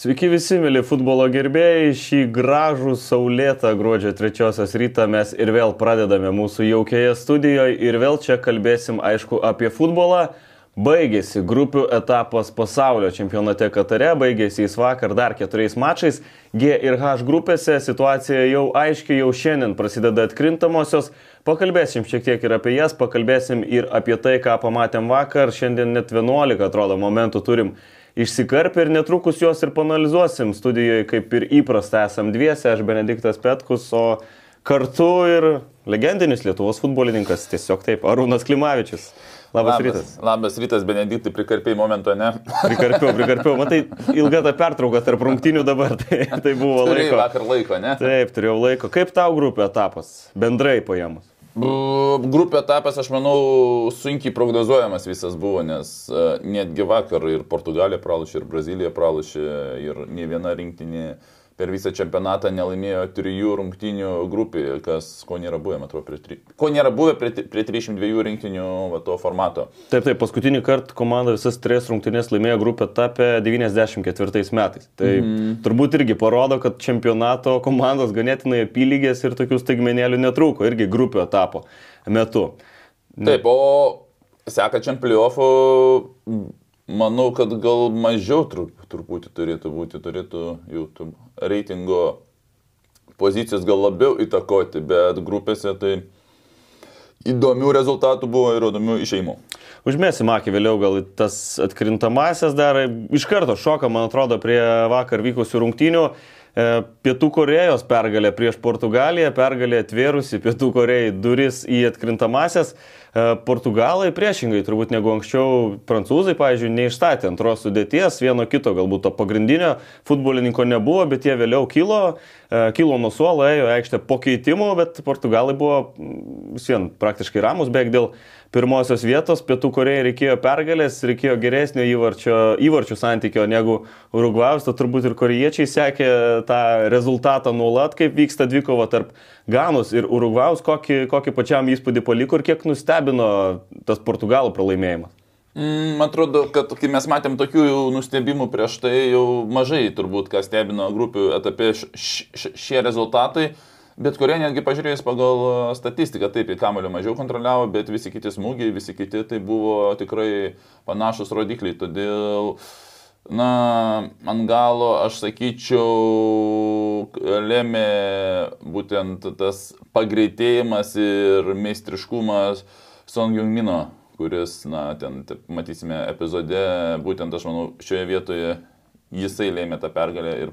Sveiki visi, mėly futbolo gerbėjai. Šį gražų saulėtą gruodžio trečiosios rytą mes ir vėl pradedame mūsų jaukioje studijoje ir vėl čia kalbėsim, aišku, apie futbolą. Baigėsi grupių etapas pasaulio čempionate Katare, baigėsi jis vakar dar keturiais mačais. G ir H grupėse situacija jau aiškiai, jau šiandien prasideda atkrintamosios. Pakalbėsim šiek tiek ir apie jas, pakalbėsim ir apie tai, ką pamatėm vakar. Šiandien net 11, atrodo, momentų turim išsikarpę ir netrukus juos ir panalizuosim. Studijoje, kaip ir įprasta, esam dviese, aš Benediktas Petkus, o kartu ir legendinis Lietuvos futbolininkas, tiesiog taip, Arūnas Klimavičius. Labas, labas rytas. Labas rytas, Benediktai, prikarpiai momento, ne? Prikarpiau, prikarpiau. Matai, ilga ta pertrauka tarp rungtinių dabar, tai, tai buvo laiko. vakar laiko, ne? Taip, turėjau laiko. Kaip tau grupė etapas? Bendrai paėmus. Grupė etapas, aš manau, sunkiai prognozuojamas visas buvo, nes uh, netgi vakar ir Portugalija pralašė, ir Brazilija pralašė, ir ne viena rinktinė per visą čempionatą nelaimėjo trijų rungtinių grupį, kas ko nėra buvę, atrodo, prie, tri... ko nėra buvę prie, prie 302 rinktinių va, to formato. Taip, taip, paskutinį kartą komanda visas tris rungtynės laimėjo grupę tapę 94 metais. Tai mm. turbūt irgi parodo, kad čempionato komandos ganėtinai apylygės ir tokių staigmenėlių netrūko, irgi grupio etapo metu. Taip, o sekančiam playoffų manau, kad gal mažiau truputį turėtų būti, turėtų YouTube reitingo pozicijos gal labiau įtakoti, bet grupėse tai įdomių rezultatų buvo ir įdomių išeimų. Užmėsim akį vėliau gal tas atkrintamasias dar. Iš karto šoka, man atrodo, prie vakar vykusių rungtynių. E, Pietų Korejos pergalė prieš Portugaliją, pergalė atvėrusi Pietų Korejai duris į atkrintamasias. E, Portugalai priešingai turbūt negu anksčiau prancūzai, pavyzdžiui, neišstatė antros sudėties, vieno kito galbūt to pagrindinio futbolininko nebuvo, bet jie vėliau kilo, kilo nuo suolo, ėjo aikštę po keitimo, bet Portugalai buvo vis vien praktiškai ramus, beveik dėl pirmosios vietos. Pietų Korejai reikėjo pergalės, reikėjo geresnio įvarčio, įvarčių santykio negu Urugvajus, to turbūt ir korejiečiai sekė tą rezultatą nuolat, kaip vyksta dvikova tarp Ganos ir Urugvajus, kokį, kokį pačiam įspūdį paliko ir kiek nustebino tas Portugalų pralaimėjimas. Man mm, atrodo, kad kai mes matėm tokių nustebimų prieš tai, jau mažai turbūt, kas stebino grupių etape šie rezultatai. Bet kurie netgi pažiūrėjus pagal statistiką, taip, į kamulio mažiau kontroliavo, bet visi kiti smūgiai, visi kiti tai buvo tikrai panašus rodikliai. Todėl, na, ant galo aš sakyčiau, lėmė būtent tas pagreitėjimas ir meistriškumas Song Jungmino, kuris, na, ten matysime epizode, būtent aš manau, šioje vietoje jisai lėmė tą pergalę ir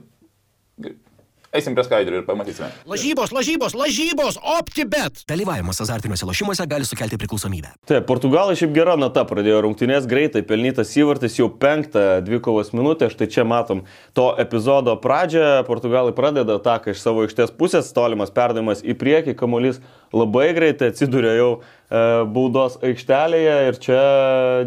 Eisim prie skaidrių ir pamatysime. Lažybos, lažybos, lažybos, OptiBet. Dalyvavimas azartiniuose lošimuose gali sukelti priklausomybę. Taip, portugalai šiaip gera nata pradėjo rungtynės, greitai pelnytas įvartis jau penktą dvikovos minutę, štai čia matom to epizodo pradžią, portugalai pradeda ataką iš savo aikštės pusės, tolimas perdavimas į priekį, kamuolys labai greitai atsiduria jau e, baudos aikštelėje ir čia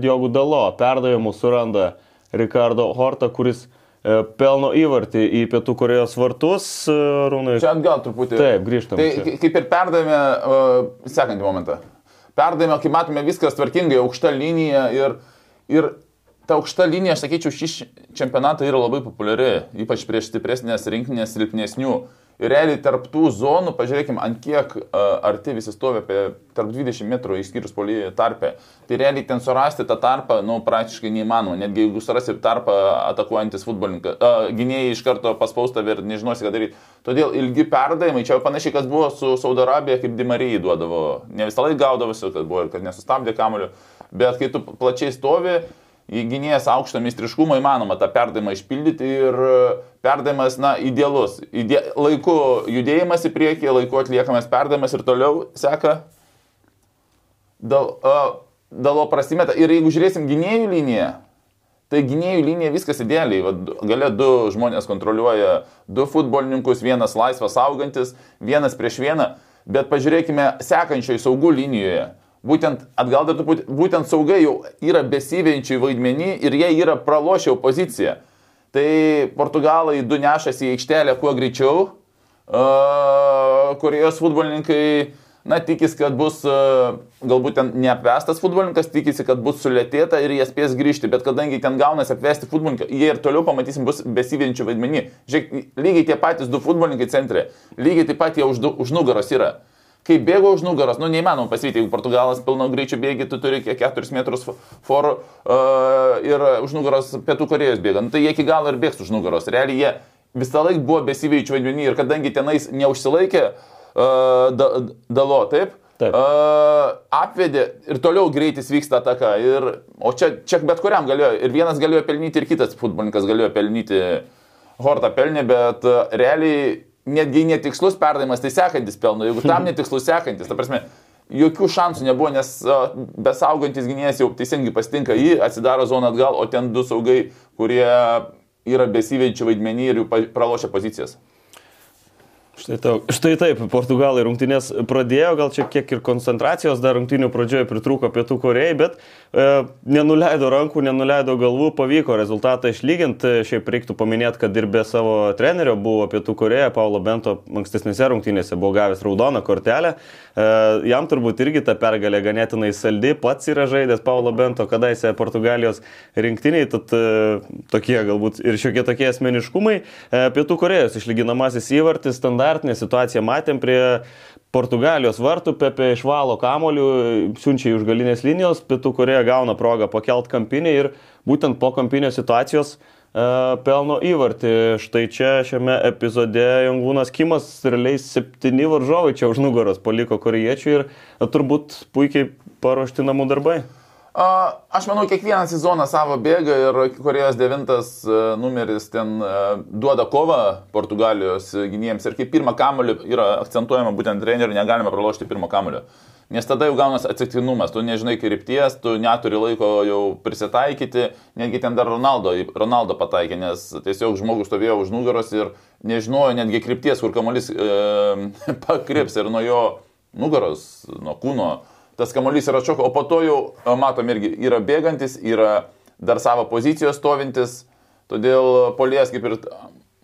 Diogų Dalo perdavimų suranda Ricardo Horta, kuris pelno įvartį į Pietų Korejos vartus, e, Rūnai. Čia atgal truputį. Taip, grįžtam. Tai kaip ir perdavėme, uh, sekantį momentą. Perdavėme, kaip matome, viskas tvarkingai, aukšta linija ir, ir ta aukšta linija, aš sakyčiau, šį čempionatą yra labai populiari, ypač prieš stipresnės rinkinės silpnesnių. Ir realiai tarp tų zonų, pažiūrėkime, ant kiek uh, arti visi stovi apie tarp 20 metrų išskyrus polyje tarpę. Tai realiai ten surasti tą tarpą, nu, praktiškai neįmanoma. Netgi jeigu surasi tarpą atakuojantis futbolininkas, uh, gynėjai iš karto paspausta ir nežinosi, ką daryti. Todėl ilgi perdavimai, čia panašiai, kas buvo su Saudo Arabija, kaip Dimarijai duodavo. Ne visą laiką gaudavosi, kad buvo ir kad nesustabdė kamulio. Bet kai tu plačiai stovi, gynėjas aukšto meistriškumo įmanoma tą perdavimą išpildyti ir e, perdavimas, na, idealus. Ide, laiku judėjimas į priekį, laiku atliekamas perdavimas ir toliau seka. Dal, uh, dalo prasimeta. Ir jeigu žiūrėsim gynėjų liniją, tai gynėjų linija viskas idealiai. Va, gale du žmonės kontroliuoja du futbolininkus, vienas laisvas augantis, vienas prieš vieną. Bet pažiūrėkime sekančioje saugų linijoje būtent atgal dar truputį, būtent saugai jau yra besivejančiai vaidmenį ir jie yra pralošę opoziciją. Tai portugalai du nešasi į aikštelę kuo greičiau, uh, Korejos futbolininkai na, tikisi, kad bus e, galbūt ten neapvestas futbolininkas, tikisi, kad bus sulėtėta ir jie spės grįžti, bet kadangi ten gaunasi apvesti futbolininką, jie ir toliau pamatysim bus besivylinčių vaidmenį. Žiūrėk, lygiai tie patys du futbolininkai centre, lygiai taip pat jie už, už nugaros yra. Kai bėgo už nugaros, nu neįmanoma pasivyti, jeigu Portugalas pilno greičio bėgi, tu turi 4 metrus forų uh, ir už nugaros pietų Korejos bėga, nu, tai jie iki galo ir bėgs už nugaros. Realiai jie visą laiką buvo besivylinčių vaidmenį ir kadangi tenais neužsilaikė, uh, da, Dalo, taip? Taip. Uh, apvedė ir toliau greitis vyksta ataka. Ir, o čia, čia bet kuriam galėjo. Ir vienas galėjo pelnyti, ir kitas futbolininkas galėjo pelnyti. Horta pelnė, bet uh, realiai netgi netikslus perdavimas, tai sekantis pelno. Jeigu tam netikslus sekantis, ta prasme, jokių šansų nebuvo, nes besaugantis gynėjas jau teisingai pasitinka jį, atsidaro zoną atgal, o ten du saugai, kurie yra besiveičiai vaidmenį ir jų pralošia pozicijas. Štai, tau, štai taip, portugalai rungtynės pradėjo, gal čia kiek ir koncentracijos dar rungtynių pradžioje pritrūko pietų Korejai, bet e, nenuleido rankų, nenuleido galvų, pavyko rezultatą išlyginti. Šiaip reiktų paminėti, kad ir be savo trenerio buvo pietų Koreja, Paulo Bento ankstesnėse rungtynėse buvo gavęs raudoną kortelę. E, jam turbūt irgi ta pergalė ganėtinai saldi, pats yra žaidęs Paulo Bento, kadaise Portugalijos rinktiniai, tad e, tokie galbūt ir šiokie tokie asmeniškumai. E, pietų Korejos išlyginamasis įvartis standartas standartinę situaciją matėm prie Portugalijos vartų, Pepe išvalo kamolių, siunčia iš galinės linijos, Pietų Koreja gauna progą pakelt kampinį ir būtent po kampinės situacijos uh, pelno įvartį. Štai čia šiame epizode Jungūnas Kimas realiai septyni varžovai čia už nugaros paliko koriečių ir turbūt puikiai paruošti namų darbai. Aš manau, kiekvieną sezoną savo bėga ir Korejos devintas e, numeris ten e, duoda kovą Portugalijos gynėjams. Ir kaip pirmą kamulį yra akcentuojama būtent trenerių, negalime pralošti pirmo kamulio. Nes tada jau gaunas atsitiktinumas, tu nežinai krypties, tu neturi laiko jau prisitaikyti, netgi ten dar Ronaldo, Ronaldo pataikė, nes tiesiog žmogus stovėjo už nugaros ir nežinojo netgi krypties, kur kamuolys e, pakrips ir nuo jo nugaros, nuo kūno tas kamuolys yra šoko, o po to jau matom irgi yra bėgantis, yra dar savo pozicijos stovintis, todėl Polės kaip ir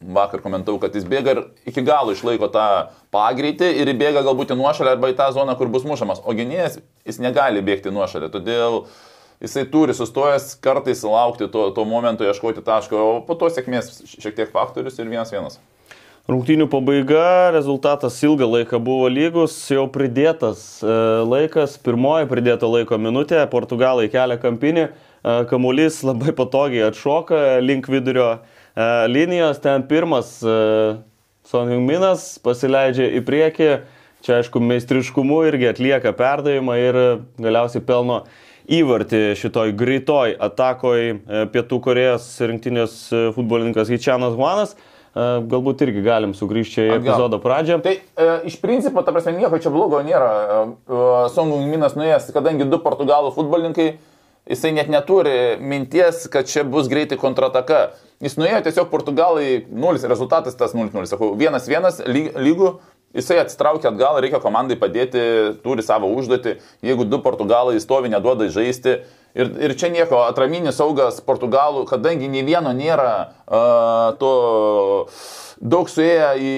vakar komentavau, kad jis bėga ir iki galo išlaiko tą pagreitį ir įbėga galbūt į nuošalę arba į tą zoną, kur bus mušamas, o gynėjas jis negali bėgti nuošalę, todėl jisai turi sustojęs kartais laukti to, to momento, ieškoti taško, o po to sėkmės šiek tiek faktorius ir vienas vienas. Rungtynių pabaiga, rezultatas ilgą laiką buvo lygus, jau pridėtas e, laikas, pirmoji pridėto laiko minutė, portugalai kelia kampinį, e, kamuolys labai patogiai atšoka link vidurio e, linijos, ten pirmas Son Jungminas pasileidžia į priekį, čia aišku meistriškumu irgi atlieka perdavimą ir galiausiai pelno įvartį šitoj greitoj atakoj Pietų Korejos rinktinės futbolininkas Hičianas Huanas galbūt irgi galim sugrįžti į epizodo pradžią. Tai e, iš principo, ta prasme, nieko čia blogo nėra. E, e Songu Minas nuėjęs, kadangi du portugalų futbolininkai, jisai net neturi minties, kad čia bus greitai kontrataka. Jis nuėjo tiesiog portugalai 0, rezultatas tas 0-0, sakau, 1-1 lygų, jisai atsitraukia atgal, reikia komandai padėti, turi savo užduotį, jeigu du portugalai stovi, neduoda žaisti, Ir, ir čia nieko, atraminis saugas Portugalų, kadangi nei vieno nėra uh, to daug suėję į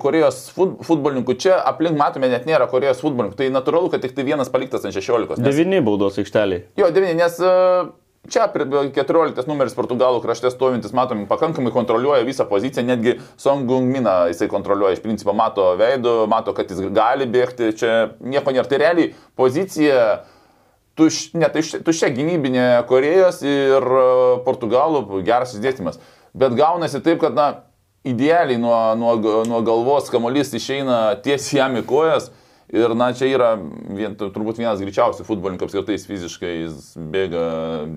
Korejos futbolininkų, čia aplink matome net nėra Korejos futbolininkų, tai natūralu, kad tik tai vienas paliktas ant 16. Nes... Devini baudos aikšteliai. Jo, devini, nes uh, Čia 14 numeris Portugalų krašte stovintis, matom, pakankamai kontroliuoja visą poziciją, netgi Songung Mina jisai kontroliuoja, iš principo mato veidų, mato, kad jis gali bėgti, čia nieko nėra. Tai realiai pozicija tuš, ne, tuš, tuščia gynybinė Korejos ir e, Portugalų geras įdėstymas. Bet gaunasi taip, kad, na, idealiai nuo, nuo, nuo galvos kamuolys išeina tiesiai jam į kojas. Ir, na, čia yra vien, turbūt vienas greičiausių futbolininkų apskritai fiziškai, jis bėga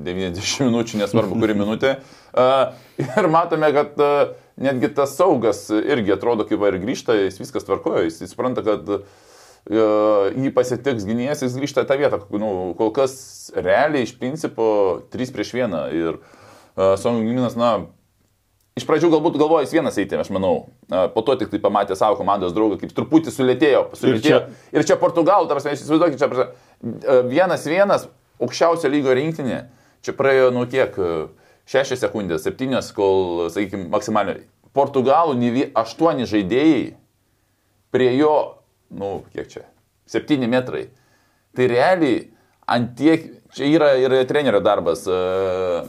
90 minučių, nesvarbu, kuri minutė. Ir matome, kad netgi tas saugas irgi atrodo, kaip ir grįžta, jis viskas tvarkoja, jis, jis supranta, kad jį pasitiks gynėjas, jis grįžta į tą vietą. Nu, kol kas realiai iš principo 3 prieš 1 ir Songo gynėjas, na, iš pradžių galbūt galvoja jis vienas eiti, aš manau. Po to tik tai pamatė savo komandos draugą, kaip truputį sulėtėjo. sulėtėjo. Ir, čia... ir čia Portugalų, tarsi, įsivaizduokit, čia uh, vienas vienas, aukščiausio lygio rinktinė. Čia praėjo, nu kiek, 6 sekundės, 7, kol, sakykime, maksimaliai. Portugalų 8 žaidėjai prie jo nu, kiek čia, 7 metrai. Tai realiai ant tiek, čia yra ir trenerio darbas, uh,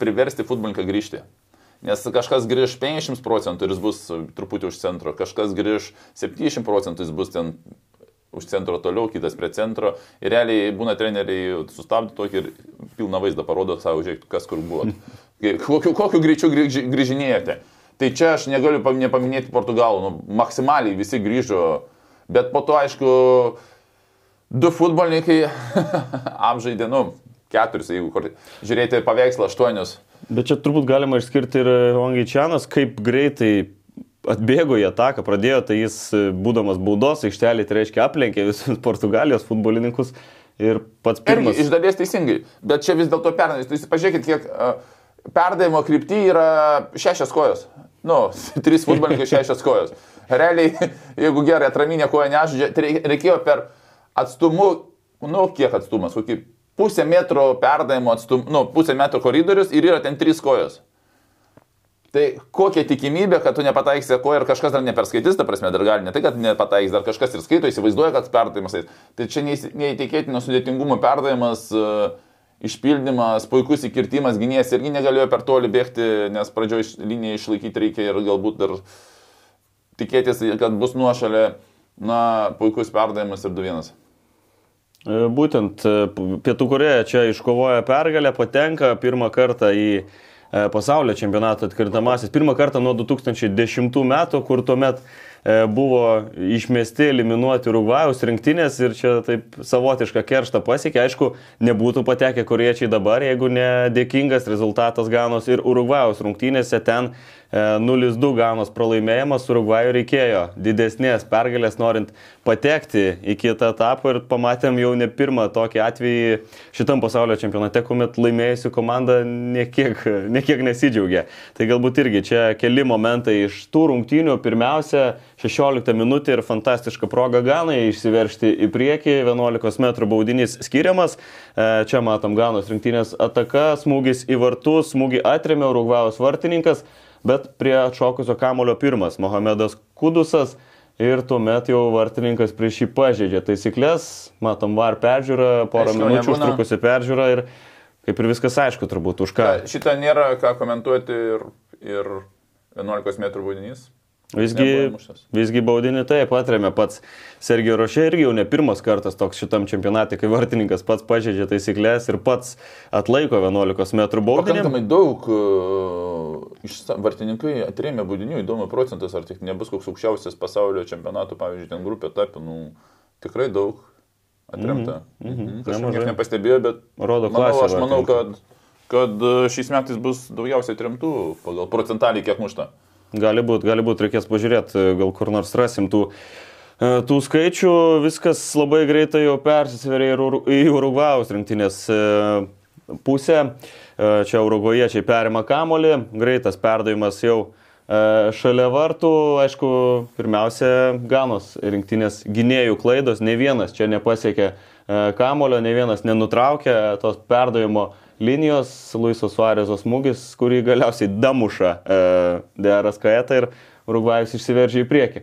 priversti futbolininką grįžti. Nes kažkas grįž 50 procentų ir jis bus truputį už centro, kažkas grįž 70 procentų, jis bus ten už centro toliau, kitas prie centro. Ir realiai būna treneriai sustabdo tokį ir pilną vaizdą parodo savo, žiūrėk, kas kur buvo. Kokiu, kokiu greičiu grįžinėjate. Tai čia aš negaliu nepaminėti Portugalų, nu, maksimaliai visi grįžo, bet po to, aišku, du futbolininkai apžaidė, nu, keturis, jeigu žiūrėti paveikslą, aštuonius. Bet čia turbūt galima išskirti ir Vangičianas, kaip greitai atbėgo į ataką, pradėjo, tai jis, būdamas baudos aikštelį, tai reiškia aplenkė visus Portugalijos futbolininkus ir pats pirmas. Irgi, iš dalies teisingai, bet čia vis dėlto pernais, tai pažiūrėkit, kiek uh, perdavimo krypti yra šešias kojos. Nu, trys futbolininkai šešias kojos. Realiai, jeigu gerai atraminė koja nežaidžia, tai reikėjo per atstumų, nu, kiek atstumas, kokį pusę metro perdavimo atstumų, nu, pusę metro koridorius ir yra ten trys kojos. Tai kokia tikimybė, kad tu nepataikysi ko ir kažkas dar neperskaitys, ta prasme, dar gali ne tai, kad nepataikys, dar kažkas ir skaito, įsivaizduoja, kad perdavimas. Tai čia neįtikėtino sudėtingumo perdavimas. Uh, išpildymas, puikus įkirtimas, gynėjas irgi negalėjo per toli bėgti, nes pradžioje liniją išlaikyti reikia ir galbūt dar tikėtis, kad bus nuošalė. Na, puikus perdavimas ir 2-1. E, būtent e, Pietų Koreja čia iškovoja pergalę, patenka pirmą kartą į e, pasaulio čempionato atkrintamasis. Pirmą kartą nuo 2010 metų, kur tuomet E, buvo išmesti, eliminuoti Urugvajaus rinktinės ir čia taip savotišką kerštą pasiekė. Aišku, nebūtų patekę koriečiai dabar, jeigu nedėkingas rezultatas ganos ir Urugvajaus rungtynėse ten 0-2 e, ganos pralaimėjimas Urugvajų reikėjo didesnės pergalės norint patekti į kitą etapą ir pamatėm jau ne pirmą tokį atvejį šitam pasaulio čempionate, kuomet laimėjusi komanda niekiek, niekiek nesidžiaugia. Tai galbūt irgi čia keli momentai iš tų rungtynių. Pirmiausia, 16 minutė ir fantastiška proga Ganai išsiveršti į priekį, 11 m baudinys skiriamas. E, čia matom Ganos rinktinės ataka, smūgis į vartus, smūgį atremė Urugvajos vartininkas bet prie atšokusio kamulio pirmas Mohamedas Kudusas ir tuomet jau vartininkas prieš jį pažeidžia taisyklės, matom var peržiūrą, porą Aišku, minučių nebūna. užtrukusi peržiūra ir kaip ir viskas aišku turbūt už ką. Šitą nėra ką komentuoti ir, ir 11 m baudinys. Visgi, visgi baudinį taip atremė pats Sergio Rošė irgi jau ne pirmas kartas toks šitam čempionatui, kai vartininkas pats pažeidžia taisyklės ir pats atlaiko 11 m baudinį. Pakankamai daug uh, vartininkai atremė baudinių, įdomu procentas, ar tik nebus koks aukščiausias pasaulio čempionatų, pavyzdžiui, ten grupė tapė, nu, tikrai daug atremta. Mm -hmm. mm -hmm. Kažkaip nepastebėjo, bet Rodo manau, aš manau, kad, kad uh, šiais metais bus daugiausiai atremtų pagal procentaliai kiek mušta. Gali būti, gali būti, reikės pažiūrėti, gal kur nors rasim tų, e, tų skaičių. Viskas labai greitai jau persisveria į Urugvajaus rinktinės e, pusę. E, čia urugvajiečiai perima kamolį, greitas perdavimas jau šalia vartų, aišku, pirmiausia, Ganos rinktinės gynėjų klaidos, ne vienas čia nepasiekė kamolio, ne vienas nenutraukė tos perdavimo linijos, Luiso Suarezos smūgis, kurį galiausiai damuša e, Deras Kaeta ir Urugvajus išsiveržė į priekį.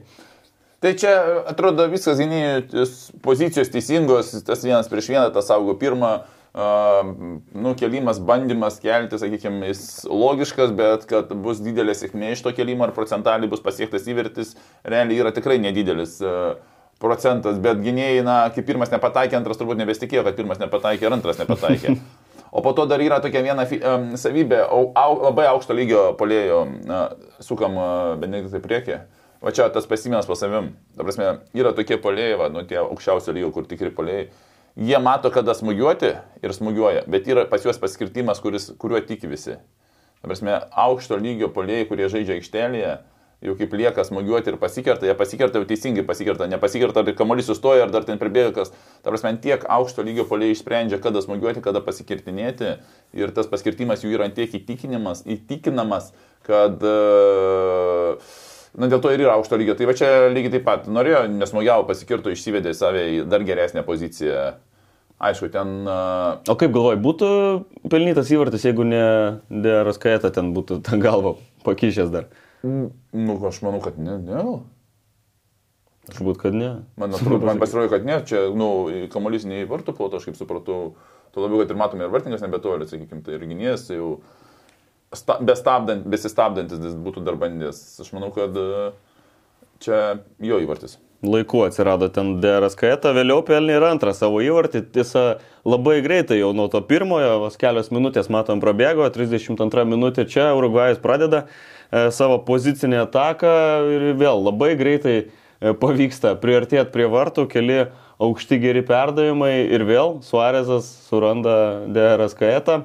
Tai čia atrodo viskas gynėjų pozicijos teisingos, tas vienas prieš vieną, tas augo pirmą, uh, nukelimas, bandymas kelti, sakykime, jis logiškas, bet kad bus didelė sėkmė iš to kelimo ar procentaliai bus pasiektas įvertis, realiai yra tikrai nedidelis. Uh, procentas, bet gynėjai, na, kai pirmas nepataikė, antras turbūt nebesitikėjo, kad pirmas nepataikė ir antras nepataikė. O po to dar yra tokia viena um, savybė, au, au, labai aukšto lygio polėjo, uh, sukam uh, Benediktai priekį. Va čia tas pasimėnas po savim. Ta prasme, yra tokie polėjai, va, nu tie aukščiausio lygio, kur tikri polėjai. Jie mato, kada smūgiuoti ir smūgiuoja, bet yra pas juos paskirtimas, kuris, kuriuo tiki visi. Ta prasme, aukšto lygio polėjai, kurie žaidžia aikštelėje, jau kaip lieka smūgiuoti ir pasikerta, jie pasikerta jau teisingai pasikerta, nepasikerta, ar kamuolys sustoja, ar dar ten pribėga kas. Ta prasme, tiek aukšto lygio poliai išsprendžia, kada smūgiuoti, kada pasikirtinėti ir tas paskirtimas jų yra tiek įtikinimas, įtikinamas, kad... Uh, Na, dėl to ir yra aukšto lygio. Tai va čia lygiai taip pat. Norėjo, nesmogiavo, pasikirto, išsivedė save į dar geresnę poziciją. Aišku, ten... Uh... O kaip galvoji, būtų pelnytas įvartis, jeigu ne Deraskaeta ten būtų tą galvą pakišęs dar? Nu, aš manau, kad ne, ne. Turbūt, kad ne. Man, atrodo, man pasirodė, kad ne, čia, nu, kamuolys ne į vartų ploto, aš kaip supratau, tuo labiau, kad ir matome, ir vartininkas nebetoli, sakykime, tai ir gynėjas jau sta, bestabdant, besistabdantis būtų dar bandęs. Aš manau, kad e, čia jo įvartis. Laiku atsirado ten Deras Kaeta, vėliau pelnė ir antrą savo įvartį. Tiesa, labai greitai jau nuo to pirmojo, vos kelios minutės matom prabėgo, 32 minutė čia Urugvajus pradeda e, savo pozicinę ataką ir vėl labai greitai E, pavyksta priartėti prie vartų, keli aukšti geri perdavimai ir vėl Suarezas suranda DRS Kaetą,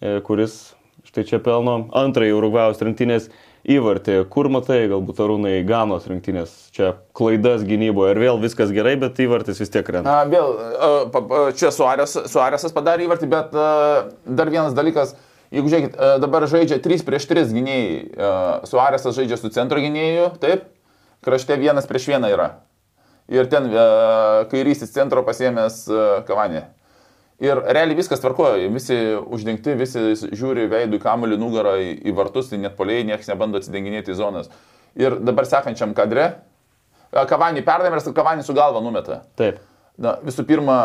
e, kuris štai čia pelno antrąjį Urugvajaus rinktinės įvartį. Kur matai, galbūt arūnai Ganos rinktinės, čia klaidas gynyboje ir vėl viskas gerai, bet įvartis vis tiek krenta. Na, vėl, čia Suarez, Suarezas padarė įvartį, bet dar vienas dalykas. Jeigu žiūrėkit, dabar žaidžia 3 prieš 3 gynėjai. Suarezas žaidžia su centro gynėju, taip, krašte vienas prieš vieną yra. Ir ten e, kairysis centro pasiemęs e, kavanį. Ir realiai viskas tvarkoja, visi uždengti, visi žiūri veidų į kamuolį nugarą į, į vartus, tai net poliai niekas nebando atsidenginėti į zonas. Ir dabar sekančiam kadre, e, kavanį perdavė ir kavanį su galva numeta. Taip. Na, visų pirma,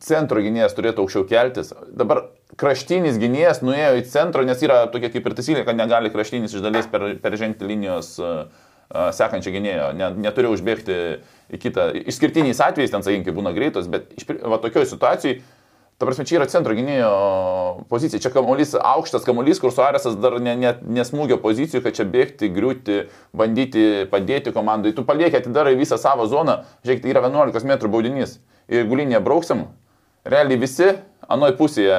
centro gynėjas turėtų aukščiau keltis. Dabar kraštinis gynėjas nuėjo į centro, nes yra tokia kaip ir taisyklė, kad negali kraštinis iš dalies per, peržengti linijos uh, sekančio gynėjo, neturi užbėgti į kitą. Išskirtiniais atvejais ten, sakykime, būna greitos, bet iš, va, tokioje situacijoje, ta prasme, čia yra centro gynėjo pozicija. Čia kamuolys, aukštas kamuolys, kur Suarėsas dar ne, ne, nesmūgio pozicijų, kad čia bėgti, griūti, bandyti padėti komandai. Tu palieki, atidarai visą savo zoną, žiūrėk, tai yra 11 m baudinys. Ir gulinėje brauksim, realiai visi anoj pusėje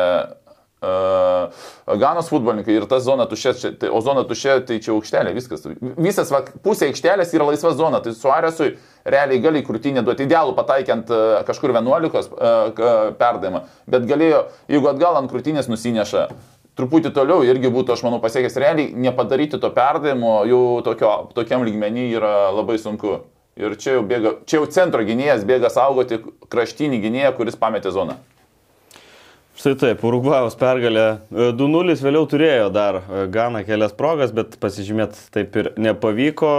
Ganos futbolininkai ir ta zona tuščia, tai, o zona tuščia, tai čia aukštelė, viskas. Visas va, pusė aikštelės yra laisva zona, tai Suarėsui realiai gali krūtinę duoti, idealų pataikiant kažkur 11 perdavimą, bet galėjo, jeigu atgal ant krūtinės nusineša, truputį toliau irgi būtų, aš manau, pasiekęs realiai, nepadaryti to perdavimo jau tokio, tokiam lygmenį yra labai sunku. Ir čia jau, bėga, čia jau centro gynėjas bėga saugoti kraštinį gynėją, kuris pametė zoną. Štai taip, Urugvajaus pergalė 2-0 vėliau turėjo dar e, gana kelias progas, bet pasižymėti taip ir nepavyko.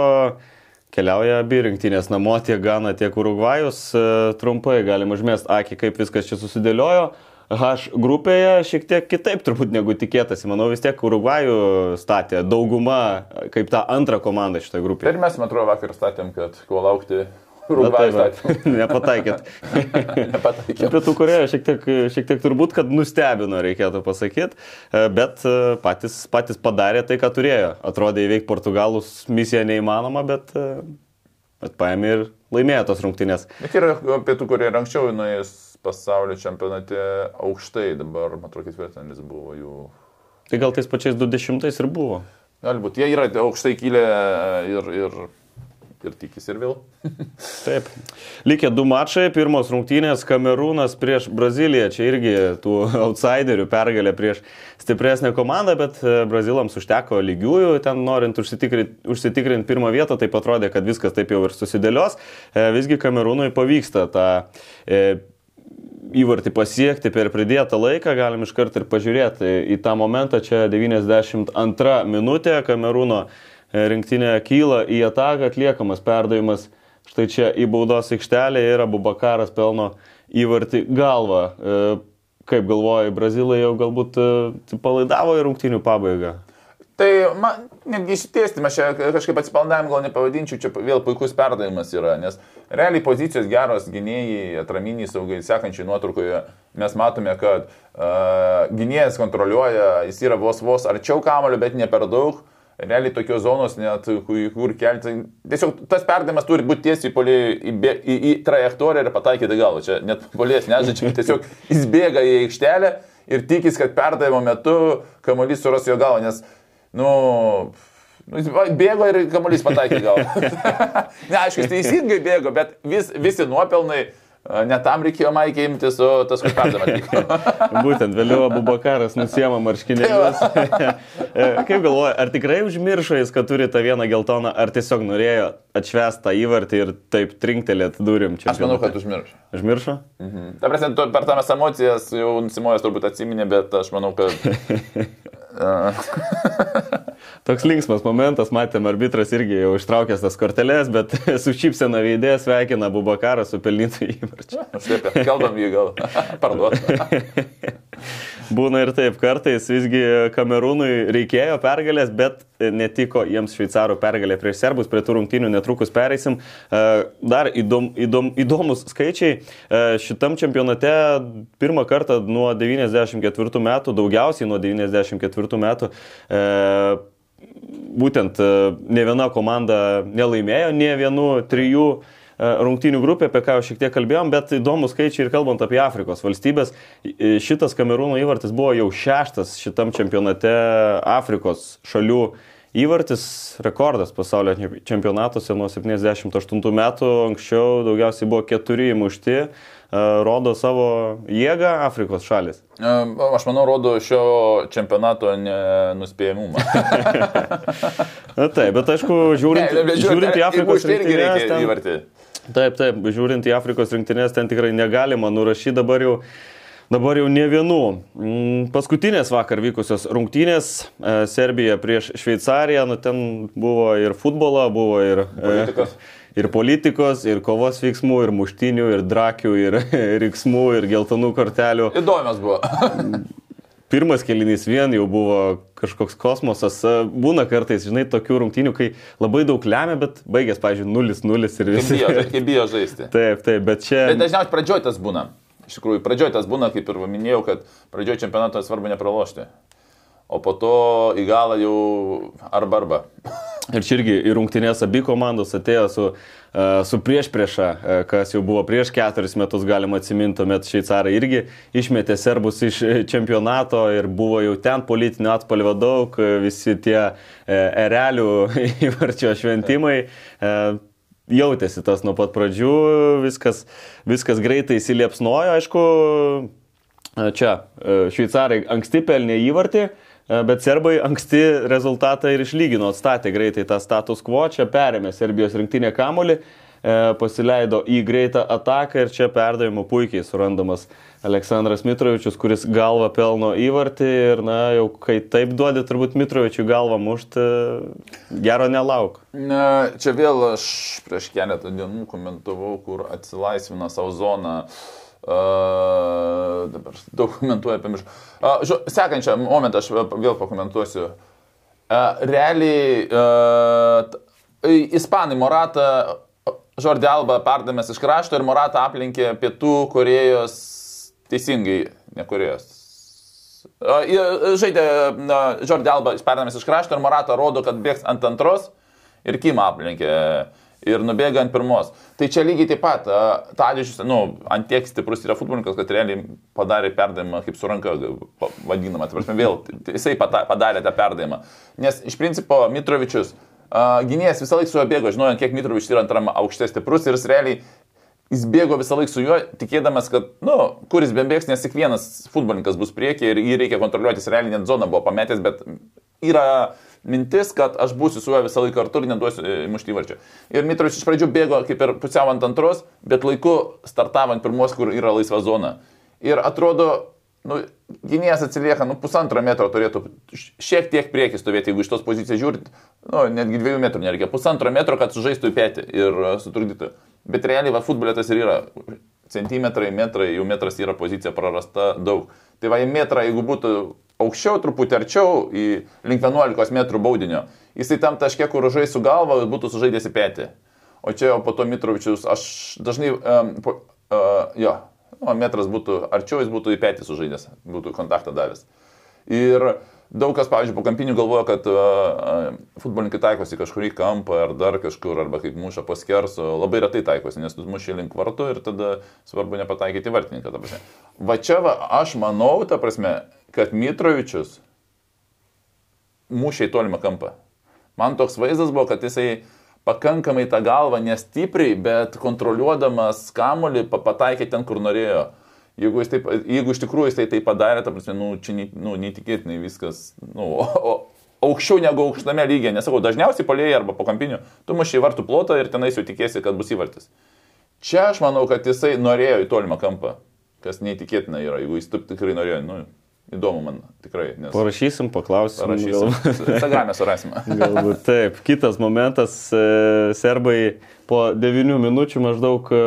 Keliauja abi rinktinės namo, tiek Gana, tiek Urugvajus. E, trumpai galim užmest akį, kaip viskas čia susidėliojo. H grupėje šiek tiek kitaip turbūt negu tikėtasi. Manau vis tiek Urugvajų statė dauguma kaip tą antrą komandą šitoje grupėje. Ir mes, man atrodo, vakar statėm, kad kuo laukti Rūgvajus. Nepataikėt. Nepataikėt. Pietų Koreja šiek tiek, šiek tiek turbūt, kad nustebino, reikėtų pasakyti, e, bet e, patys, patys padarė tai, ką turėjo. Atrodė įveikti Portugalus misija neįmanoma, bet, e, bet paėmė ir laimėjo tos rungtynės. Bet yra Pietų Koreja anksčiau nuėjus pasaulio čempionate aukštai, dabar, atrodo, ketvirtadienis buvo jų. Tai gal tais pačiais 20 ir buvo. Galbūt, jie yra aukštai kilę ir, ir ir tikisi ir vėl. Taip. Likė du mačai. Pirmos rungtynės Kamerūnas prieš Braziliją. Čia irgi tų outsiderių pergalė prieš stipresnę komandą, bet e, Brazilams užteko lygiųjų, ten norint užsitikrinti, užsitikrinti pirmą vietą, tai atrodė, kad viskas taip jau ir susidėlios. E, visgi Kamerūnui pavyksta tą e, įvartį pasiekti per pridėtą laiką, galim iš karto ir pažiūrėti į tą momentą. Čia 92 minutė Kamerūno rinktinė kyla į ataką, atliekamas perdavimas štai čia į baudos aikštelę ir Abu Bakaras pelno įvartį galvą. E, kaip galvoja, Brazilai jau galbūt e, palaidavo į rungtinių pabaigą. Tai man netgi išsitėstymas, čia kažkaip atsipaldavimu gal nepavadinčiau, čia vėl puikus perdavimas yra, nes realiai pozicijos geros gynėjai, atraminiai saugai, sekančiai nuotraukoje mes matome, kad uh, gynėjas kontroliuoja, jis yra vos vos arčiau kamulio, bet ne per daug. Uh, realiai tokios zonos net, kur kelti. Tiesiog tas perdavimas turi būti tiesiai polį, į, į, į trajektoriją ir pataikyti galą. Čia net polės nežaidžia, tiesiog jis bėga į aikštelę ir tikis, kad perdavimo metu kamuolys suras jo galą, nes, nu, Nu, bėgo ir kamuolys pataikė gal. ne, aišku, jis teisingai bėgo, bet vis, visi nuopelnai Ne tam reikėjo Maikį imtis, o tas kur perdavė. Būtent, vėliau Abu Bakaras nusiema marškinėlius. E, kaip galvoja, ar tikrai užmiršo jis, kad turi tą vieną geltoną, ar tiesiog norėjo atšvestą įvartį ir taip trinktelėt durim čia? Aš manau, kad užmiršo. Užmiršo? Mhm. Ta prasme, per tamas emocijas jau nusimojęs turbūt atsiminė, bet aš manau, kad... Toks linksmas momentas, matėm, arbitras irgi jau ištraukęs tas korteles, bet su šypsena veidė sveikina Bubakarą su pelnytų įvarčiu. Taip, keldam jį gal parduoti. Būna ir taip, kartais visgi Kamerūnui reikėjo pergalės, bet netiko jiems šveicarų pergalė prieš serbus, prie tų rungtynių netrukus pereisim. E, dar įdom, įdom, įdomus skaičiai. E, šitam čempionate pirmą kartą nuo 94 metų, daugiausiai nuo 94 metų, e, būtent ne viena komanda nelaimėjo, ne vienu trijų E, rungtynių grupė, apie ką jau šiek tiek kalbėjom, bet įdomus skaičiai ir kalbant apie Afrikos valstybės. Šitas Kamerūno įvartis buvo jau šeštas šitam čempionate Afrikos šalių įvartis, rekordas pasaulio čempionatuose nuo 78 metų, anksčiau daugiausiai buvo keturi įmušti e, rodo savo jėgą Afrikos šalis? E, aš manau, rodo šio čempionato nenuspėjamumą. Na taip, bet aišku, žiūrint, ne, bet žiūrint, žiūrint į Afrikos rinktinės, ten, Taip, taip, žiūrint į Afrikos rinktinės, ten tikrai negalima nurašyti dabar jau. Dabar jau ne vienų. Mm, paskutinės vakar vykusios rungtynės e, Serbija prieš Šveicariją, nu ten buvo ir futbolo, buvo ir e, politikos, ir, politikos, ir kovos veiksmų, ir muštinių, ir drakių, ir riksmų, ir geltonų kortelių. Įdomios buvo. pirmas kelinys vien jau buvo kažkoks kosmosas. Būna kartais, žinai, tokių rungtynių, kai labai daug lemia, bet baigės, pavyzdžiui, 0-0 ir viskas. Kaip, bijo, kaip bijo žaisti. Taip, taip, bet čia... Bet dažniausiai pradžioj tas būna. Iš tikrųjų, pradžioj tas būna, kaip ir minėjau, kad pradžioj čempionato svarbu nepralošti. O po to į galą jau arba arba. Ir čia irgi į rungtynės abi komandos atėjo su, uh, su prieš priešą, uh, kas jau buvo prieš keturis metus, galima atsiminti, tuomet šveicarai irgi išmetė serbus iš čempionato ir buvo jau ten politinio atpalvio daug, visi tie erelių įvarčio šventimai. Uh, jautėsi tas nuo pat pradžių, viskas, viskas greitai įsiliepsnojo, aišku, čia šveicarai anksti pelnė įvartį, E, bet serbai anksti rezultatą ir išlygino, atstatė greitai tą status quo, čia perėmė Serbijos rinktinė kamolį, e, pasileido į greitą ataką ir čia perdavimo puikiai surandamas Aleksandras Mitrovičius, kuris galvą pelno įvartį ir, na, jau kai taip duodi, turbūt Mitrovičiui galvą mušti, gero nelauk. Na, čia vėl aš prieš keletą dienų komentavau, kur atsilaisvina savo zoną uh, dabar daug komentuoju apie mišką. Uh, sekančią momentą aš vėl pakomentuosiu. Uh, realiai, uh, Ispanai Moratą, Žordė Alba perdamės iš krašto ir Moratą aplinkė pietų Korejos, teisingai, ne Korejos. Uh, žaidė uh, Žordė Alba perdamės iš krašto ir Moratą rodo, kad bėgs ant antros ir Kim aplinkė. Uh, ir nubėga ant pirmos. Tai čia lygiai taip pat, Tadžius, nu, ant tiek stiprus yra futbolininkas, kad realiai padarė perdavimą kaip su ranka vadinamą, tai prasme, vėl jisai padarė tą perdavimą. Nes iš principo Mitrovičius, gynėjas visą laiką su juo bėgo, žinojant, kiek Mitrovičius yra antram aukšte stiprus ir jis realiai jis bėgo visą laiką su juo, tikėdamas, kad, nu, kuris bėgs, nes tik vienas futbolininkas bus priekį ir jį reikia kontroliuoti, jis realiai net zoną buvo pametęs, bet yra mintis, kad aš būsiu su juo visą laiką kartu ir neduosiu e, mušti įvarčio. Ir Mitrovičius iš pradžių bėgo kaip ir pusiau ant antros, bet laiku startavo ant pirmos, kur yra laisva zona. Ir atrodo, nu, gynėjas atsilieka, nu, pusantro metro turėtų šiek tiek priekį stovėti, jeigu iš tos pozicijos žiūrint, nu, netgi dviejų metrų nereikia, pusantro metro, kad sužaistų į petį ir e, sutrukdytų. Bet realiai, va, futbolė tas ir yra. Centimetrai, metrai, jau metras yra pozicija prarasta daug. Tai va, į metrą, jeigu būtų aukščiau, truputį arčiau, į link 11 metrų baudinio, jisai tam taške, kur žais su galva, būtų sužaidęs į petį. O čia jau po to Mitrovičius, aš dažnai, um, po, uh, jo, o metras būtų arčiau, jis būtų į petį sužaidęs, būtų kontaktą davęs. Ir daug kas, pavyzdžiui, po kampinių galvoja, kad uh, futbolininkai taikosi kažkurį kampą ar dar kažkur, arba kaip muša paskerso, labai retai taikosi, nes tu muši link vartų ir tada svarbu nepataikyti vartininką. Va čia va, aš manau, ta prasme, kad Mitrovičius mušė į tolimą kampą. Man toks vaizdas buvo, kad jisai pakankamai tą galvą nestipriai, bet kontroliuodamas kamolį pataikė ten, kur norėjo. Jeigu, taip, jeigu iš tikrųjų jis tai, tai padarė, ta prasme, nu, čia nu, neįtikėtinai viskas, nu, o, aukščiau negu aukštame lygiai, nesakau, dažniausiai polėjai arba po kampinių, tu muši vartų plotą ir tenais jau tikėsi, kad bus įvartis. Čia aš manau, kad jisai norėjo į tolimą kampą, kas neįtikėtina yra, jeigu jis tikrai norėjo, nu, Įdomu man tikrai. Nes... Parašysim, paklausim. Parašysim. Instagram'e surasime. Galbūt taip. Kitas momentas, e, serbai po 9 minučių maždaug e,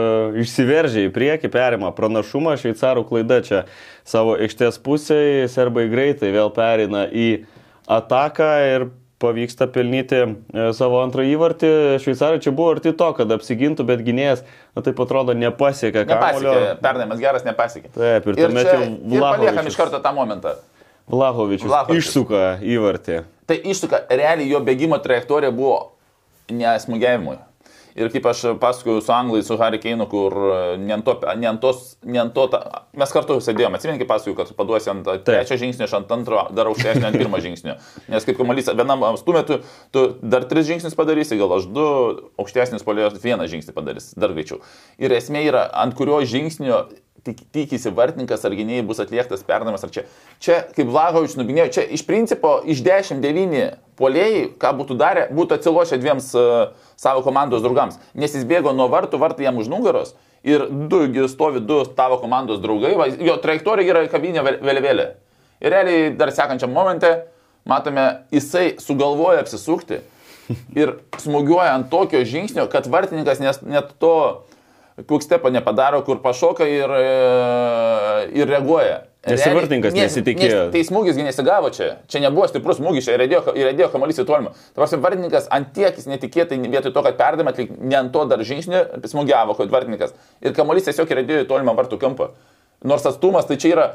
išsiveržė į priekį, perima pranašumą, šveicarų klaida čia savo aikštės pusėje, serbai greitai vėl perina į ataką ir pavyksta pelnyti e, savo antrą įvartį. Šveicarai čia buvo arti to, kad apsigintų, bet gynėjas, na taip atrodo, nepasiekė. Nepasiekė, perdavimas geras nepasiekė. Taip, ir Ir, tuomet čia, jau paliekam iš karto tą momentą. Vlahovičius Vlahovičius. išsuka įvartį. Tai išsuka, realiai jo bėgimo trajektorija buvo nesmugiavimui. Ir kaip aš pasakoju su anglai, su Harry Keinu, kur ne ant, to, ne ant tos, ne ant to, ta, mes kartu sėdėjome, atsimink, kaip pasakoju, kad paduosi ant trečio žingsnio, aš ant antro dar aukštesnio, ant pirmo žingsnio. Nes kaip kamuolys, vienam stumėtu, tu dar tris žingsnius padarysi, gal aš du, aukštesnis polėjos vieną žingsnį padarys, dar greičiau. Ir esmė yra, ant kurio žingsnio tik, tikisi vartininkas ar gynėjai bus atliektas perdavimas ar čia. Čia, kaip Vlahovičius nubinėjo, čia iš principo iš 10-9 polėjai, ką būtų darę, būtų atsilošę dviems uh, savo komandos draugams. Nes jis bėgo nuo vartų, vartai jam už nugaros ir du stovi du tavo komandos draugai, va, jo trajektorija yra kabinė vėl- vėliavėlė. Ir realiai dar sekančiam momente matome, jisai sugalvoja apsisukti ir smūgiuoja ant tokio žingsnio, kad vartininkas nes, net to kukstepo nepadaro, kur pašoka ir, e, ir reaguoja. Nes Realiai- vartininkas nes- nesitikėjo. nes Tai smūgis gi nesigavo čia. Čia nebuvo stiprus smūgis, čia įrėdėjo, kamuolys į tolimą. Tavasim vartininkas ant tiek jis netikėtai vietoj to, kad perdėm atlik, ne ant to dar žingsnį smūgiavo, kad vartininkas. Ir kamuolys tiesiog įrėdėjo į tolimą vartų kampą. Nors atstumas tai čia yra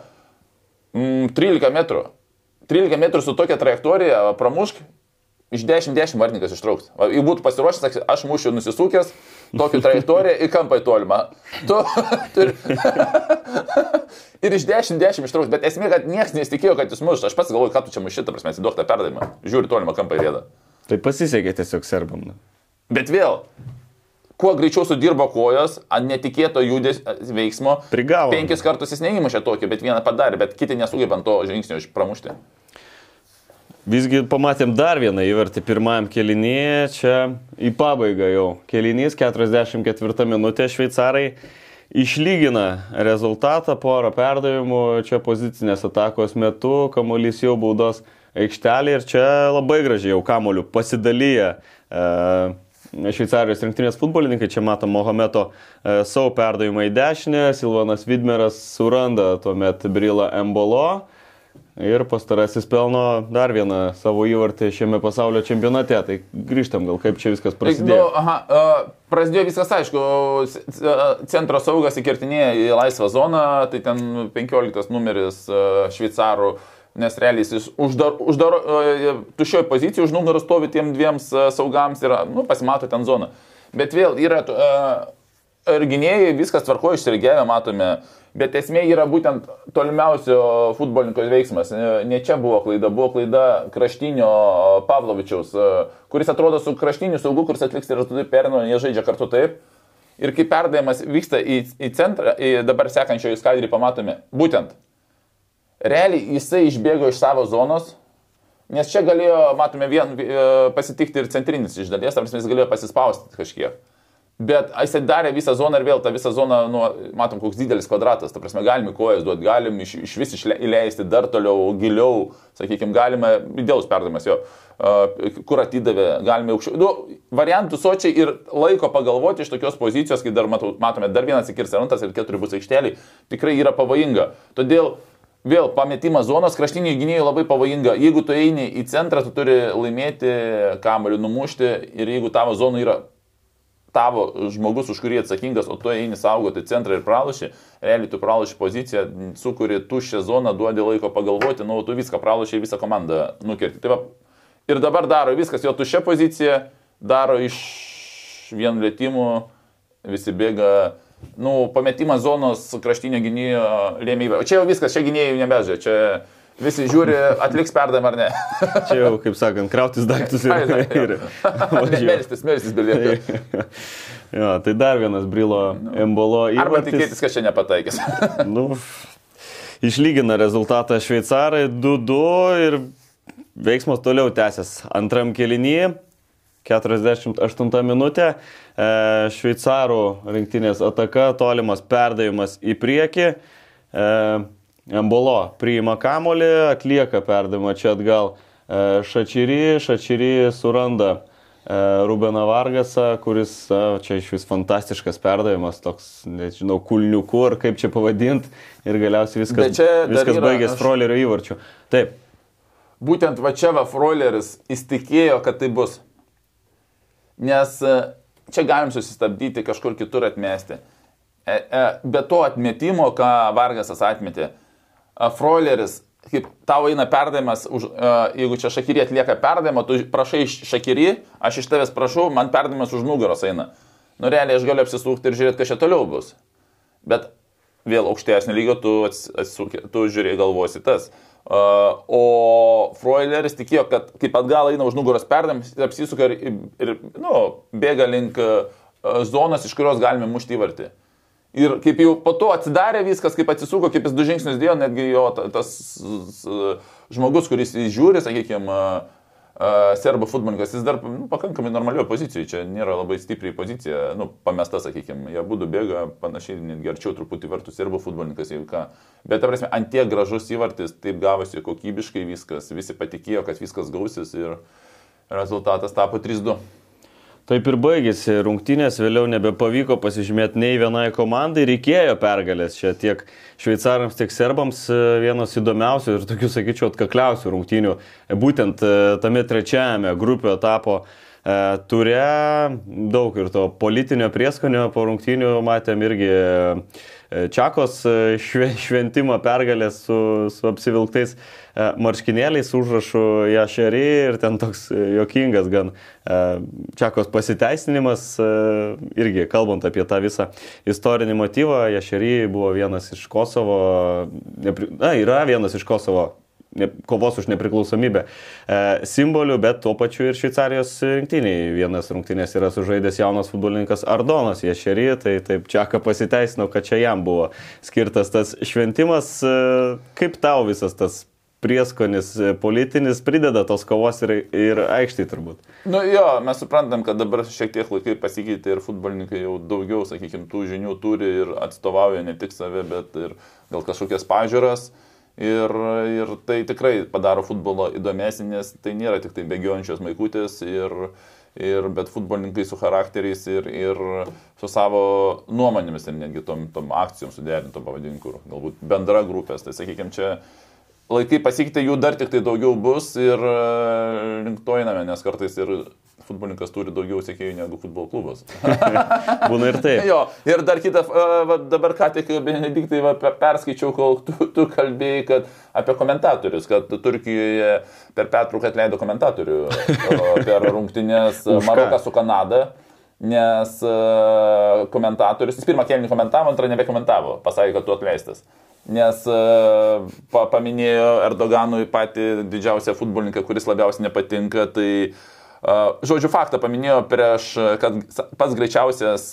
mm, 13 metrų. 13 metrų su tokia trajektorija, pramušk, iš 10-10 vartininkas ištrauks. Va, Jei būtų pasiruošęs, aš mušiu nusisukęs, tokią trajektoriją į kampą į tolimą. Tu, turi... ir iš 10-10 ištrauks, bet esmė, kad niekas nesitikėjo, kad jis muš. Aš pats galvoju, ką tu čia muši, ta prasme, duok tą perdavimą. Žiūri tolimą kampą į vėdą. Tai pasisekė tiesiog serbam. na. Bet vėl, kuo greičiau sudirbo kojos, ant netikėto judės veiksmo, Prigavo. penkis kartus jis neįmušė tokį, bet vieną padarė, bet kiti nesugeba to žingsnio iš- pramušti. Visgi pamatėm dar vieną įvartį pirmajam kelinėje, čia į pabaigą jau. Kelinys 44 minutė šveicarai išlygina rezultatą, porą perdavimų, čia pozicinės atakos metu, kamuolys jau baudos aikštelė ir čia labai gražiai jau kamuoliu pasidalyja. E, Šveicarijos rinktinės futbolininkai, čia matom Mohameto e, savo perdavimą į dešinę, Silvanas Vidmeras suranda tuomet Brilą Embolo. Ir pastarasis pelno dar vieną savo įvartį šiame pasaulio čempionate. Tai grįžtam gal kaip čia viskas Nu, prasidėjo. aha, uh, prasidėjo viskas aišku, centro saugas įkirtinėja į laisvą zoną, tai ten 15 numeris šveicarų, nes realiai jis uždaro, uždaro uh, tušioje pozicijoje, už nugaros stovi tiem dviems saugams ir, nu, pasimato ten zona. Bet vėl yra, uh, ir gynėjai viskas tvarko išsirgėję, matome. Bet esmė yra būtent tolimiausio futbolininko veiksmas. Ne čia buvo klaida, buvo klaida kraštinio Pavlovičiaus, kuris atrodo su kraštiniu saugu, kuris atliks ir tada perino, jie žaidžia kartu taip. Ir kai perdavimas vyksta į, į centrą, į dabar sekančioje skaidrį pamatome, būtent, realiai jisai išbėgo iš savo zonos, nes čia galėjo, matome, vien e, pasitikti ir centrinis iš dalies, tam jis galėjo pasispausti kažkiek. Bet jisai darė visą zoną ir vėl tą visą zoną, nu, matom, koks didelis kvadratas, ta prasme, galime kojas duoti, galim iš, iš vis išle- įleisti dar toliau, giliau, sakykime, galime, idealus perdavimas jo, kur atidavė, galime aukščiau. Nu, variantų sočiai ir laiko pagalvoti iš tokios pozicijos, kai dar matome, dar vienas įkirs rantas ir keturi bus aikšteliai, tikrai yra pavojinga. Todėl Vėl pametimas zonos kraštinių gynėjų labai pavojinga. Jeigu tu eini į centrą, tu turi laimėti kamoliu, numušti ir jeigu tavo zonų yra tavo žmogus, už kurį atsakingas, o tu eini saugoti centrą ir pralaši, realiai tu pralaši poziciją, sukuri tuščią zoną, duodi laiko pagalvoti, nu, tu viską pralaši, visą komandą nukirti. Tai va, ir dabar daro viskas, jo tuščia pozicija, daro iš vien lėtimų, visi bėga, nu, pametimas zonos kraštinio gynėjo lėmybė. O čia jau viskas, čia gynėjų nebežia, čia visi žiūri, atliks perdavimą ar ne. Čia jau, kaip sakant, krautis daiktus ir... Ir. Melstis, melstis belieka. jo, tai dar vienas Brilo Embolo Arba įvartis. tikėtis, kad čia nepataikys. nu, išlygina rezultatą šveicarai 2-2 ir veiksmas toliau tęsis. Antram kelinyje, 48 minutė, e, šveicarų rinktinės ataka, tolimas perdavimas į priekį. E, Embolo priima kamolį, atlieka perdavimą čia atgal. E, Šačyry, Šačyry suranda e, Rubeną Vargasą, kuris čia iš vis fantastiškas perdavimas, toks, nežinau, kulniukų ar kaip čia pavadinti. Ir galiausiai viskas, viskas baigėsi aš- Frolerio įvarčiu. Taip, Būtent va čia va Freuleris įstikėjo, kad tai bus. Nes e, čia galim susistabdyti, kažkur kitur atmesti. E, e, be to atmetimo, ką Vargasas atmetė, Freuleris, kaip tau eina perdavimas, už, jeigu čia Šakirį atlieka perdavimą, tu prašai iš Šakirį, aš iš tavęs prašau, man perdavimas už nugaros eina. Nu, realiai aš galiu apsisukti ir žiūrėti, kas čia toliau bus. Bet vėl aukštesnio lygio tu, ats- atsisukė- tu žiūrėjai galvosi tas. Uh, o Freuleris tikėjo, kad kaip atgal eina už nugaros perdavimas, apsisuka ir, ir nu, bėga link uh, zonos, iš kurios galime mušti įvartį. Ir kaip jau po to atsidarė viskas, kaip atsisuko, kaip jis du žingsnius dėjo, netgi jo ta- tas žmogus, kuris žiūri, sakykime, serbo futbolininkas, jis dar nu, pakankamai normalioje pozicijoje, čia nėra labai stipriai pozicija, nu, pamesta, sakykime, jie būtų bėga panašiai, netgi arčiau truputį vartų serbo futbolininkas, jeigu ką. Bet, ta prasme, ant tiek gražus įvartis, taip gavosi kokybiškai viskas, visi patikėjo, kad viskas gausis ir rezultatas tapo 3-2. Taip ir baigėsi. Rungtynės, vėliau nebepavyko pasižymėti nei vienai komandai, reikėjo pergalės čia tiek šveicarams, tiek serbams e, vienos įdomiausių ir tokių, sakyčiau, atkakliausių rungtynių, e, būtent e, tame trečiajame grupio etapo ture, daug ir to politinio prieskonio po rungtynių matėm irgi Čiakos e, šve, šventimą pergalės su, su apsivilktais e, marškinėliais užrašu Jašerį ir ten toks e, jokingas gan e, Čiakos pasiteisinimas, e, irgi kalbant apie tą visą istorinį motyvą, Jašerį buvo vienas iš Kosovo, na, yra vienas iš Kosovo kovos už nepriklausomybę e, simbolių, bet tuo pačiu ir Šveicarijos rinktiniai. Vienas rungtynės yra sužaidęs jaunas futbolininkas Ardonas Ješerį, tai taip Čiaka pasiteisino, kad čia jam buvo skirtas tas šventimas. E, kaip tau visas tas prieskonis e, politinis prideda tos kovos ir, ir aikštį turbūt? Nu jo, mes suprantam, kad dabar šiek tiek laikai pasikeitė ir futbolininkai jau daugiau, sakykime, tų žinių turi ir atstovauja ne tik save, bet ir gal kažkokias pažiūras. Ir, ir tai tikrai padaro futbolo įdomesnį, nes tai nėra tik tai bėgiojančios maikutės, ir, ir, bet futbolininkai su charakteriais ir, ir su savo nuomonėmis ir netgi tom, tom akcijom suderintom pavadinkim, kur galbūt bendra grupės. Tai sakykime, čia laikai pasikeitė, jų dar tik tai daugiau bus ir e, link to einame, nes kartais ir futbolininkas turi daugiau sekėjų negu futbolo klubas. Būna ir taip. jo, ir dar kitą, e, va, dabar ką tik Benediktai va, pe- perskaičiau, kol tu, tu kalbėjai kad, apie komentatorius, kad Turkijoje per pertrauką atleido komentatorių per rungtynės? Maroką su Kanada. Nes uh, komentatorius, jis pirmą kėlinį komentavo, antrą nebekomentavo, pasakė, kad tu atleistas. Nes uh, pa, paminėjo Erdoganui patį didžiausią futbolininką, kuris labiausiai nepatinka, tai uh, žodžiu faktą paminėjo prieš, kad pats greičiausias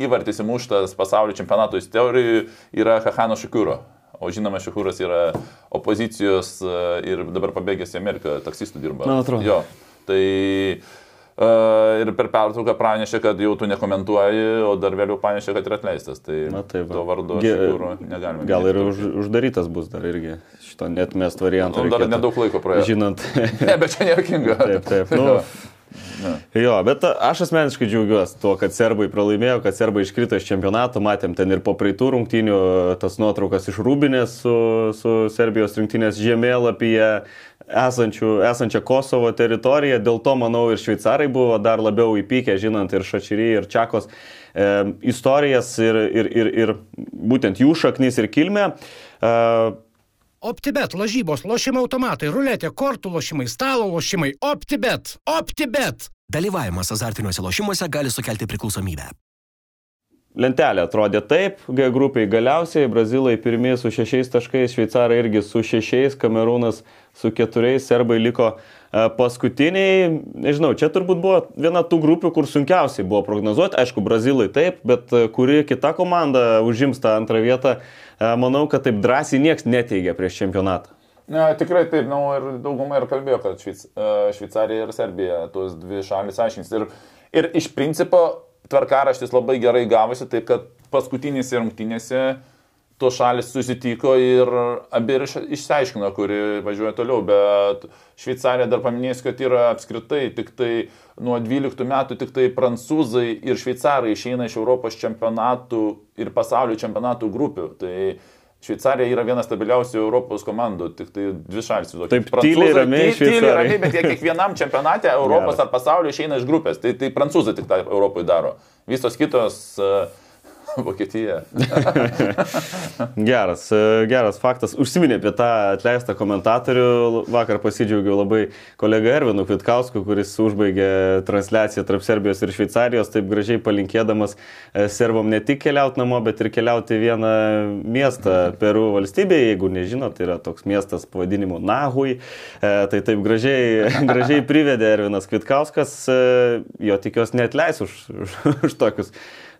įvartis įmuštas pasaulio čempionato istorijų yra Hahano Šikūro. O žinoma, Šikūras yra opozicijos ir dabar pabėgęs į Ameriką, taksistų dirba. Man atrodo. Jo, tai ir per pertrauką pranešė, kad jau tu nekomentuoji, o dar vėliau pranešė, kad yra atleistas. Tai Na, taip, to vardu Ge- negalime. Gal ir už, uždarytas bus dar irgi šito netmest variantą. Nu, dar reikėtų. nedaug laiko praėjo. Žinant. Ne, bet čia nejuokinga. Taip, taip. Nu, Jo, bet aš asmeniškai džiaugiuosi tuo, kad serbai pralaimėjo, kad serbai iškrito iš čempionato, matėm ten ir po praeitų rungtynių tas nuotraukas iš Rūbinės su, su Serbijos rinktinės žemėlapyje esančių, esančią Kosovo teritoriją. Dėl to, manau, ir šveicarai buvo dar labiau įpykę, žinant ir Šačyrį, ir Čakos e, istorijas ir, ir, ir, ir būtent jų šaknis ir kilmę. E, OptiBet, lažybos, lošimo automatai, ruletė, kortų lošimai, stalo lošimai. OptiBet. OptiBet. Dalyvavimas azartiniuose lošimuose gali sukelti priklausomybę. Lentelė atrodė taip, G grupiai galiausiai, brazilai pirmie su šešiais taškais, šveicarai irgi su šešiais, kamerūnas su keturiais, serbai liko e, paskutiniai. Nežinau, čia turbūt buvo viena tų grupių, kur sunkiausiai buvo prognozuoti. Aišku, brazilai taip, bet e, kuri kita komanda užims tą antrą vietą, e, manau, kad taip drąsiai niekas neteigia prieš čempionatą. Ne, tikrai taip, na, nu, ir dauguma ir kalbėjo, kad Šveic, e, Šveicarija ir Serbija, tos dvi šalis aiškins. Ir, ir iš principo tvarkaraštis labai gerai gavosi, taip kad paskutinėse rungtynėse tos šalis susitiko ir abi ir iš- išsiaiškino, kuri važiuoja toliau, bet Šveicarija dar paminės, kad yra apskritai tik tai nuo 12 metų tik tai prancūzai ir šveicarai išeina iš Europos čempionatų ir pasaulio čempionatų grupių. Tai Šveicarija yra viena stabiliausių Europos komandų, tik tai dvi šalis. Taip, tyliai, ramiai ty- tyliai, ramiai, bet jie kiekvienam čempionate Europos ar pasaulio išeina iš grupės. Tai, tai prancūzai tik tą Europoje daro. Visos kitos uh, Vokietija. Geras, e, geras faktas. Užsiminė apie tą atleistą komentatorių. Vakar pasidžiaugiau labai kolega Ervinu Kvitkausku, kuris užbaigė transliaciją tarp Serbijos ir Šveicarijos, taip gražiai palinkėdamas e, serbom ne tik keliauti namo, bet ir keliauti į vieną miestą Peru valstybėje. Jeigu nežinot, tai yra toks miestas pavadinimu Nahui. E, Tai taip gražiai, gražiai privedė Ervinas Kvitkauskas. Jo tikiuosi neatleis už, už, už tokius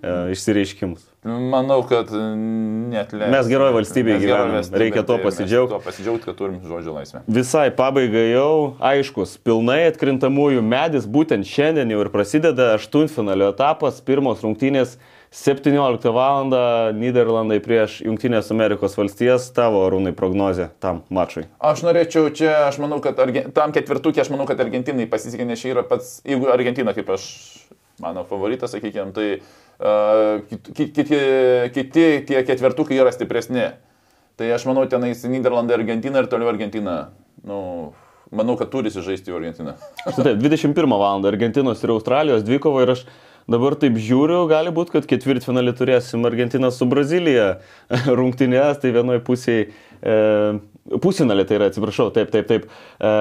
išsireiškimus. Manau, kad net leis. Mes geroj valstybėje Mes geroj gyvenam. valstybėje, Reikia tuo tai mes pasidžiaugt. Tuo pasidžiaugti, kad turim žodžio laisvę. Visai pabaigai jau aiškus, pilnai atkrintamųjų medis būtent šiandien jau ir prasideda aštuntfinalio etapas, pirmos rungtynės 17 val. Niderlandai prieš Junktinės Amerikos valstijas, tavo rūnai prognozė tam mačui. Aš norėčiau čia, aš manau, kad Argen... tam ketvirtukė, aš manau, kad Argentinai pasisekė, nes čia yra pats, jeigu Argentina kaip aš, mano favoritas, sakykime, tai kiti, kiti, tie ketvirtukai yra stipresni. Tai aš manau, tenais Niderlandai, Argentina ir toliau Argentina. Nu, manau, kad turi žaisti jau Argentina. Štai, 21 val. Argentinos ir Australijos dvikova ir aš dabar taip žiūriu, gali būti, kad ketvirtfinalį turėsim Argentiną su Brazilija rungtynės, tai vienoje pusėje, e, pusinalį tai yra, atsiprašau, taip, taip, taip, e,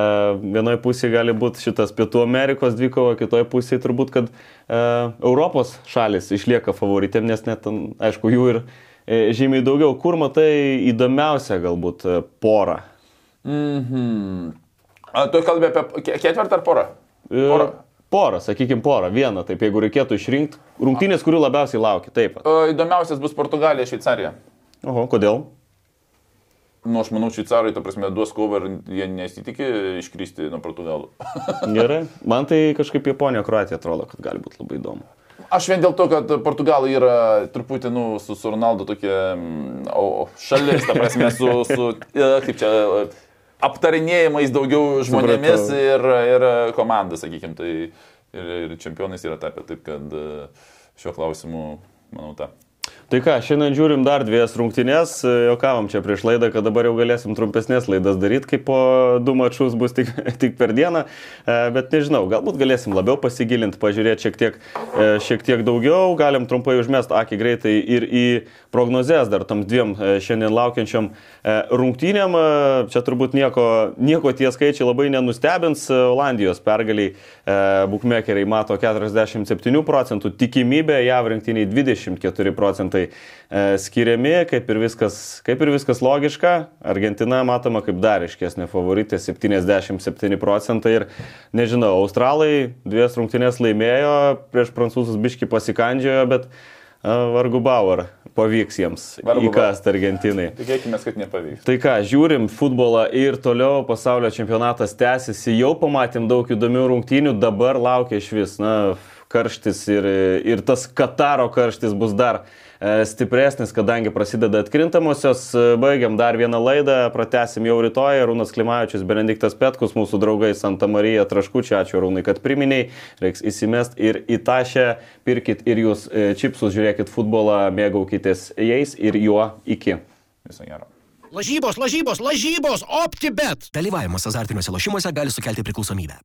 vienoje pusėje gali būti šitas Pietų Amerikos dvikova, kitoje pusėje turbūt, kad e, Europos šalis išlieka favoritėm, nes net, aišku, jų ir e, žymiai daugiau. Kur matai įdomiausią galbūt e, porą? Mhm. A, tu kalbė apie ke- ketvirtą ar porą? E, Porą. Sakykime, porą, vieną, taip, jeigu reikėtų išrinkti rungtynės, kurių labiausiai laukia, taip. O, Įdomiausias bus Portugalija, Šveicarija. Oho, kodėl? Nu, aš manau, šveicarai, ta prasme, duos kovą ir jie nesitikė iškristi nuo Portugalų. Gerai. Man tai kažkaip Japonija, Kroatija atrodo, kad gali būti labai įdomu. Aš vien dėl to, kad Portugalai yra truputį, nu, su, su Ronaldo tokia mm, o, šalis, ta prasme, su, su e, kaip čia, aptarinėjimais daugiau žmonėmis Supratau. ir, ir komanda, sakykime, tai ir, ir čempionais yra tapę, taip kad e, šiuo klausimu, manau, tą. Tai ką, šiandien žiūrim dar dviejas rungtynės, jokavom čia prieš laidą, kad dabar jau galėsim trumpesnės laidas daryti, kaip po du mačius bus tik, tik per dieną, E, bet nežinau, galbūt galėsim labiau pasigilinti, pažiūrėti šiek tiek, e, šiek tiek daugiau, galim trumpai užmest akį greitai ir į prognozes dar tam dviem e, šiandien laukiančiam rungtynėm. Čia turbūt nieko, nieko tie skaičiai labai nenustebins, Olandijos pergaliai bukmekeriai mato 47 procentų, tikimybė JAV rinktiniai 24 procentai e, skiriami, kaip ir, viskas, kaip ir viskas logiška. Argentina matoma kaip dar iškesnė favoritė 77 procentai ir nežinau, Australai dvies rungtynės laimėjo, prieš prancūzus biški pasikandžiojo, bet a, vargu bauer pavyks jiems įkast Argentinai. Tikėkime, kad nepavyks. Tai ką, žiūrim futbolą ir toliau pasaulio čempionatas tęsiasi, jau pamatėm daug įdomių rungtynių, dabar laukia iš vis, na, karštis ir, ir tas Kataro karštis bus dar e, stipresnis, kadangi prasideda atkrintamosios. E, Baigiam dar vieną laidą, pratesim jau rytoj. Rūnas Klimavičius, Benediktas Petkus, mūsų draugai Santa Marija Traškučiai, ačiū Rūnai, kad priminiai, reiks įsimest ir į tašę, pirkit ir jūs e, čipsus, žiūrėkit futbolą, mėgaukitės jais ir juo iki. Viso gero. Lažybos, lažybos, lažybos, optibet. Dalyvavimas azartiniuose lošimuose gali sukelti priklausomybę.